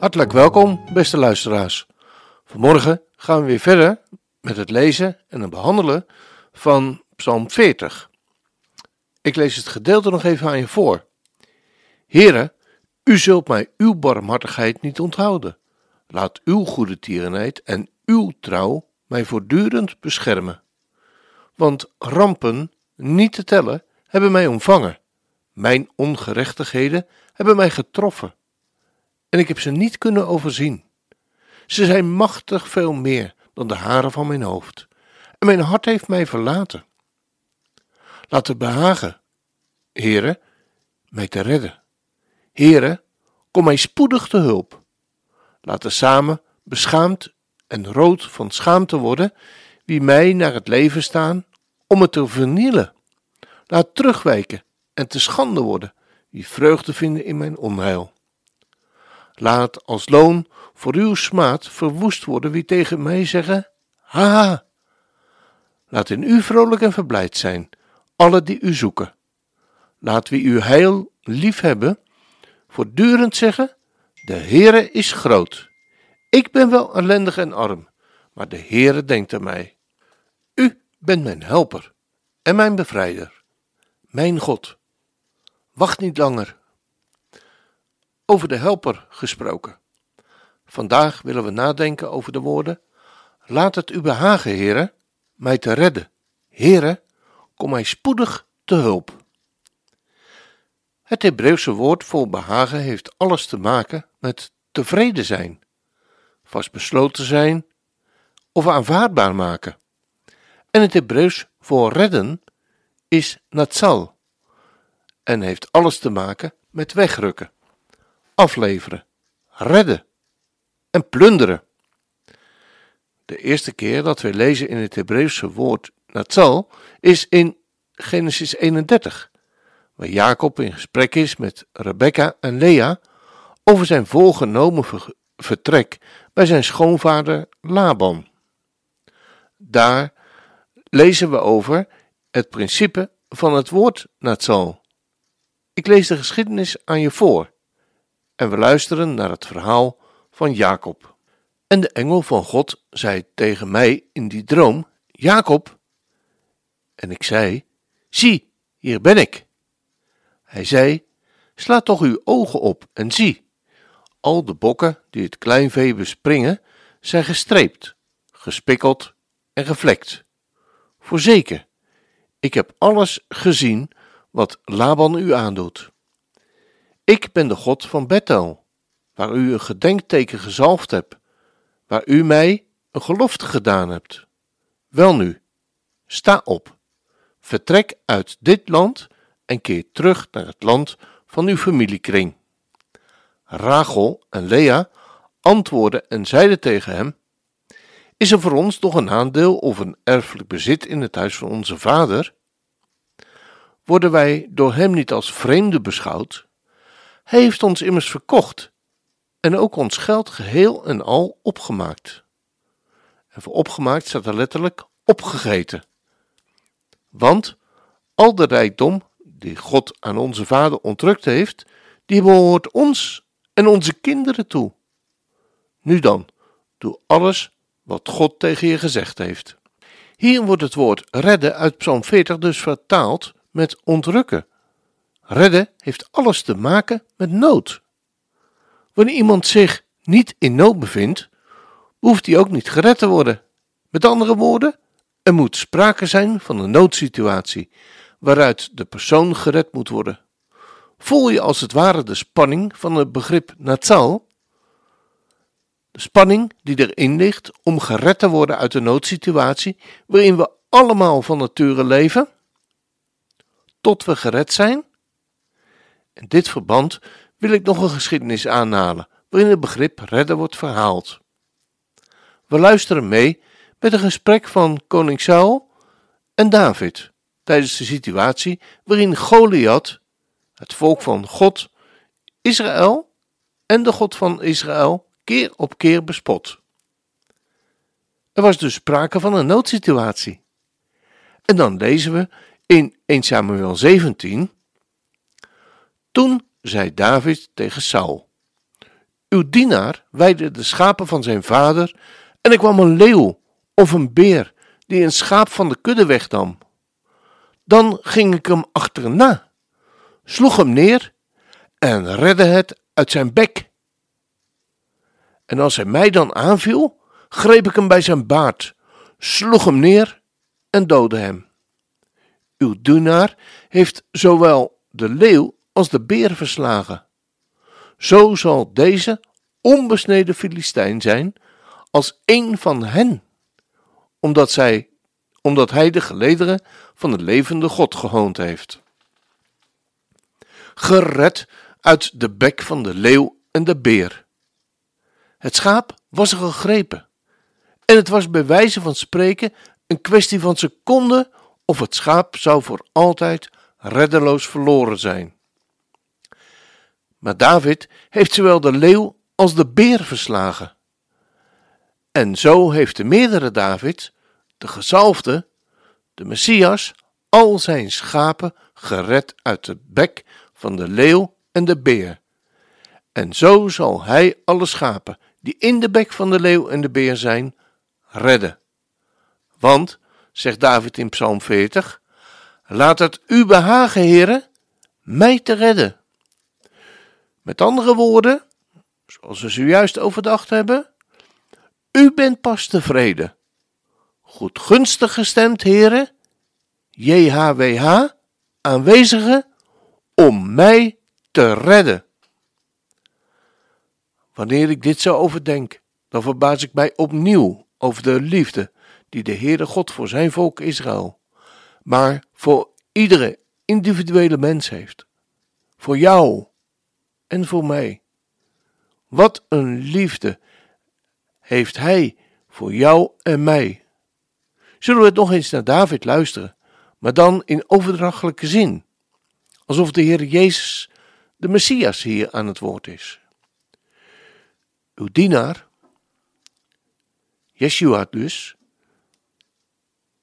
Hartelijk welkom, beste luisteraars. Vanmorgen gaan we weer verder met het lezen en het behandelen van Psalm 40. Ik lees het gedeelte nog even aan je voor. Heren, u zult mij uw barmhartigheid niet onthouden. Laat uw goede tierenheid en uw trouw mij voortdurend beschermen. Want rampen, niet te tellen, hebben mij omvangen. Mijn ongerechtigheden hebben mij getroffen. En ik heb ze niet kunnen overzien. Ze zijn machtig veel meer dan de haren van mijn hoofd. En mijn hart heeft mij verlaten. Laat het behagen, Heere, mij te redden. Heere, kom mij spoedig te hulp. Laten samen beschaamd en rood van schaamte worden wie mij naar het leven staan om het te vernielen. Laat terugwijken en te schande worden wie vreugde vinden in mijn onheil. Laat als loon voor uw smaad verwoest worden wie tegen mij zeggen: Haha. Laat in u vrolijk en verblijd zijn, alle die u zoeken. Laat wie uw heil lief hebben, voortdurend zeggen: De Heere is groot. Ik ben wel ellendig en arm, maar de Heere denkt aan mij. U bent mijn helper en mijn bevrijder, mijn God. Wacht niet langer. Over de helper gesproken. Vandaag willen we nadenken over de woorden: Laat het u behagen, Heere, mij te redden. Heere, kom mij spoedig te hulp. Het Hebreeuwse woord voor behagen heeft alles te maken met tevreden zijn, vastbesloten zijn of aanvaardbaar maken. En het Hebreeuws voor redden is natsal en heeft alles te maken met wegrukken, afleveren, redden en plunderen. De eerste keer dat we lezen in het Hebreeuwse woord natsal is in Genesis 31, waar Jacob in gesprek is met Rebecca en Lea over zijn voorgenomen vertrek bij zijn schoonvader Laban. Daar lezen we over het principe van het woord natsal. Ik lees de geschiedenis aan je voor en we luisteren naar het verhaal van Jacob. En de engel van God zei tegen mij in die droom: Jacob. En ik zei: Zie, hier ben ik. Hij zei: Sla toch uw ogen op en zie. Al de bokken die het kleinvee bespringen, zijn gestreept, gespikkeld en gevlekt. Voorzeker, ik heb alles gezien wat Laban u aandoet. Ik ben de God van Bethel, waar u een gedenkteken gezalfd hebt, waar u mij een gelofte gedaan hebt. Welnu, sta op, vertrek uit dit land en keer terug naar het land van uw familiekring. Rachel en Lea antwoordden en zeiden tegen hem: Is er voor ons nog een aandeel of een erfelijk bezit in het huis van onze vader? Worden wij door hem niet als vreemden beschouwd? Heeft ons immers verkocht en ook ons geld geheel en al opgemaakt. En voor opgemaakt staat er letterlijk opgegeten. Want al de rijkdom die God aan onze vader ontrukt heeft, die behoort ons en onze kinderen toe. Nu dan, doe alles wat God tegen je gezegd heeft. Hier wordt het woord redden uit Psalm 40 dus vertaald met ontrukken. Redden heeft alles te maken met nood. Wanneer iemand zich niet in nood bevindt, hoeft hij ook niet gered te worden. Met andere woorden, er moet sprake zijn van een noodsituatie waaruit de persoon gered moet worden. Voel je als het ware de spanning van het begrip natsal? De spanning die erin ligt om gered te worden uit de noodsituatie waarin we allemaal van nature leven? Tot we gered zijn? In dit verband wil ik nog een geschiedenis aanhalen waarin het begrip redden wordt verhaald. We luisteren mee met een gesprek van koning Saul en David tijdens de situatie waarin Goliath, het volk van God, Israël en de God van Israël keer op keer bespot. Er was dus sprake van een noodsituatie. En dan lezen we in 1 Samuel 17. Toen zei David tegen Saul: Uw dienaar weide de schapen van zijn vader, en er kwam een leeuw of een beer die een schaap van de kudde wegnam. Dan ging ik hem achterna, sloeg hem neer en redde het uit zijn bek. En als hij mij dan aanviel, greep ik hem bij zijn baard, sloeg hem neer en doodde hem. Uw dienaar heeft zowel de leeuw als de beer verslagen. Zo zal deze onbesneden Filistijn zijn als een van hen, omdat, zij, omdat hij de gelederen van de levende God gehoond heeft. Gered uit de bek van de leeuw en de beer. Het schaap was er gegrepen. En het was bij wijze van spreken een kwestie van seconden of het schaap zou voor altijd reddeloos verloren zijn. Maar David heeft zowel de leeuw als de beer verslagen. En zo heeft de meerdere David, de gezalfde, de Messias, al zijn schapen gered uit de bek van de leeuw en de beer. En zo zal hij alle schapen die in de bek van de leeuw en de beer zijn, redden. Want, zegt David in Psalm 40, laat het u behagen, heren, mij te redden. Met andere woorden, zoals we zojuist overdacht hebben, u bent pas tevreden. Goedgunstig gestemd, heren, JHWH, aanwezigen, om mij te redden. Wanneer ik dit zo overdenk, dan verbaas ik mij opnieuw over de liefde die de Heere God voor zijn volk Israël, maar voor iedere individuele mens heeft. Voor jou en voor mij. Wat een liefde heeft Hij voor jou en mij. Zullen we het nog eens naar David luisteren, maar dan in overdrachtelijke zin, alsof de Heer Jezus, de Messias, hier aan het woord is. Uw dienaar, Yeshua dus,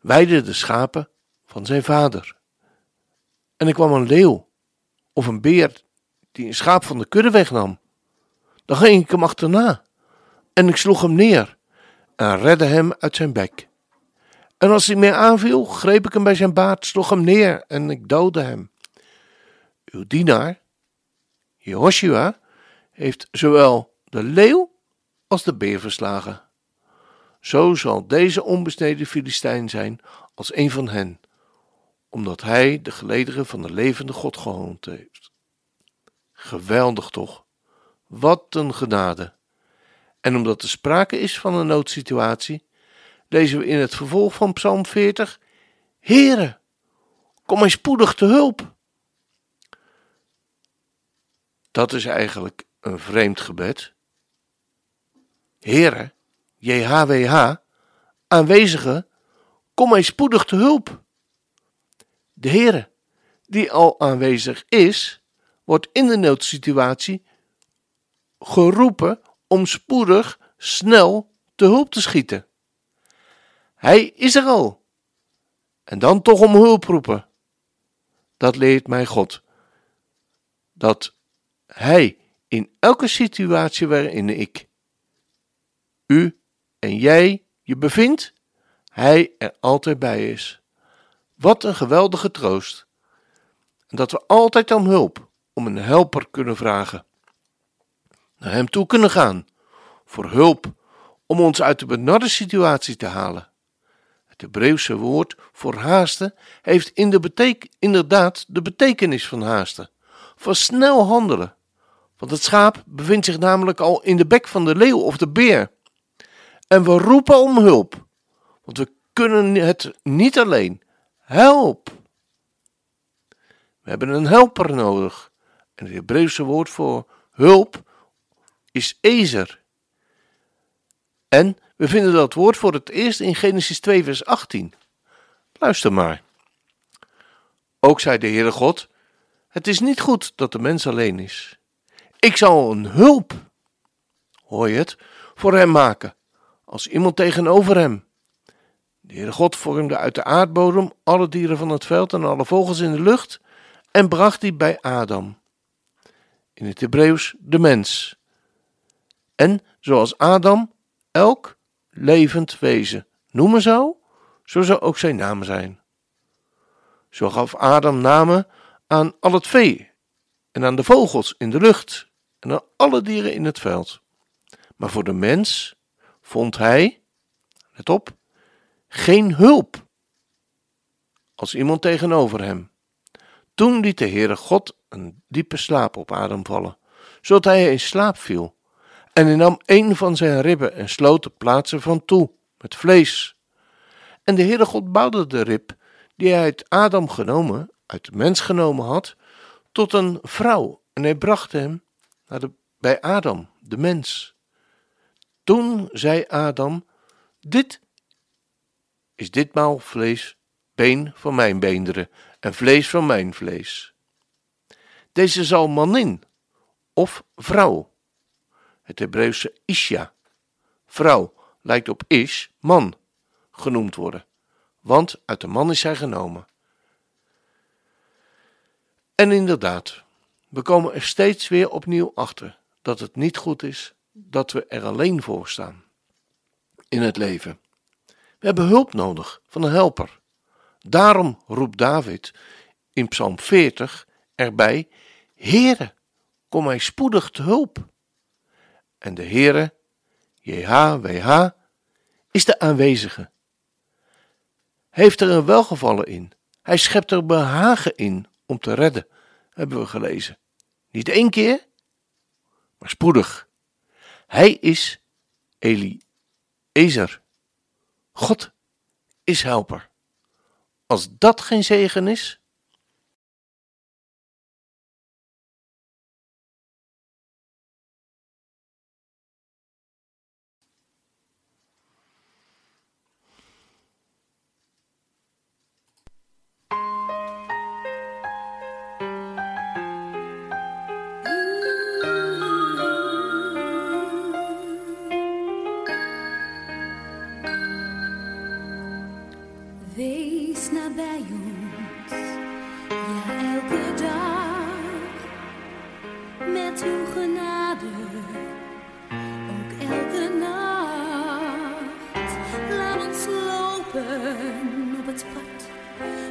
weide de schapen van zijn vader. En er kwam een leeuw of een beer die een schaap van de kudde wegnam. Dan ging ik hem achterna en ik sloeg hem neer en redde hem uit zijn bek. En als hij mij aanviel, greep ik hem bij zijn baard, sloeg hem neer en ik doodde hem. Uw dienaar, Jehoshua, heeft zowel de leeuw als de beer verslagen. Zo zal deze onbesneden Filistijn zijn als een van hen, omdat hij de gelederen van de levende God gehoond heeft. Geweldig toch? Wat een genade. En omdat er sprake is van een noodsituatie, lezen we in het vervolg van Psalm 40: Heere, kom mij spoedig te hulp. Dat is eigenlijk een vreemd gebed. Heere, JHWH, aanwezige, kom mij spoedig te hulp. De Heere, die al aanwezig is, wordt in de noodsituatie geroepen om spoedig, snel te hulp te schieten. Hij is er al. En dan toch om hulp roepen. Dat leert mij God. Dat Hij in elke situatie waarin ik, u en jij je bevindt, Hij er altijd bij is. Wat een geweldige troost. En dat we altijd om hulp, om een helper kunnen vragen. Naar Hem toe kunnen gaan, voor hulp, om ons uit de benarde situatie te halen. Het Hebreeuwse woord voor haasten heeft inderdaad de betekenis van haasten, van snel handelen. Want het schaap bevindt zich namelijk al in de bek van de leeuw of de beer. En we roepen om hulp, want we kunnen het niet alleen. Help! We hebben een helper nodig, En het Hebreeuwse woord voor hulp is ezer. En we vinden dat woord voor het eerst in Genesis 2, vers 18. Luister maar. Ook zei de Heere God: Het is niet goed dat de mens alleen is. Ik zal een hulp, hoor je het, voor hem maken, als iemand tegenover hem. De Heere God vormde uit de aardbodem alle dieren van het veld en alle vogels in de lucht en bracht die bij Adam. In het Hebreeuws de mens. En zoals Adam, elk levend wezen noemen zou, zo zou ook zijn naam zijn. Zo gaf Adam namen aan al het vee en aan de vogels in de lucht en aan alle dieren in het veld. Maar voor de mens vond hij, let op, geen hulp als iemand tegenover hem. Toen liet de Heere God een diepe slaap op Adam vallen, zodat hij in slaap viel. En hij nam een van zijn ribben en sloot de plaatsen van toe met vlees. En de Heere God bouwde de rib die hij uit Adam genomen, uit de mens genomen had, tot een vrouw. En hij bracht hem naar de, bij Adam, de mens. Toen zei Adam: Dit is ditmaal vlees, been van mijn beenderen en vlees van mijn vlees. Deze zal manin of vrouw, het Hebreeuwse isha, vrouw, lijkt op ish, man, genoemd worden, want uit de man is zij genomen. En inderdaad, we komen er steeds weer opnieuw achter dat het niet goed is dat we er alleen voor staan in het leven. We hebben hulp nodig van een helper. Daarom roept David in Psalm 40 erbij: Heere, kom mij spoedig te hulp. En de Heere, JHWH, is de aanwezige. Heeft er een welgevallen in. Hij schept er behagen in om te redden, hebben we gelezen. Niet één keer, maar spoedig. Hij is Eliezer. God is helper. Als dat geen zegen is, Wees nabij ons, ja elke dag, met uw genade, ook elke nacht. Laat ons lopen op het pad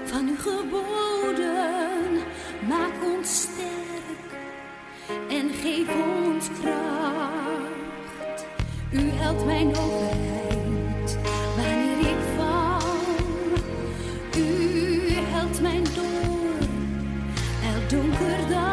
van uw geboden, maak ons sterk en geef ons kracht. U helpt mijn overheid U helpt mijn door elk donker dal.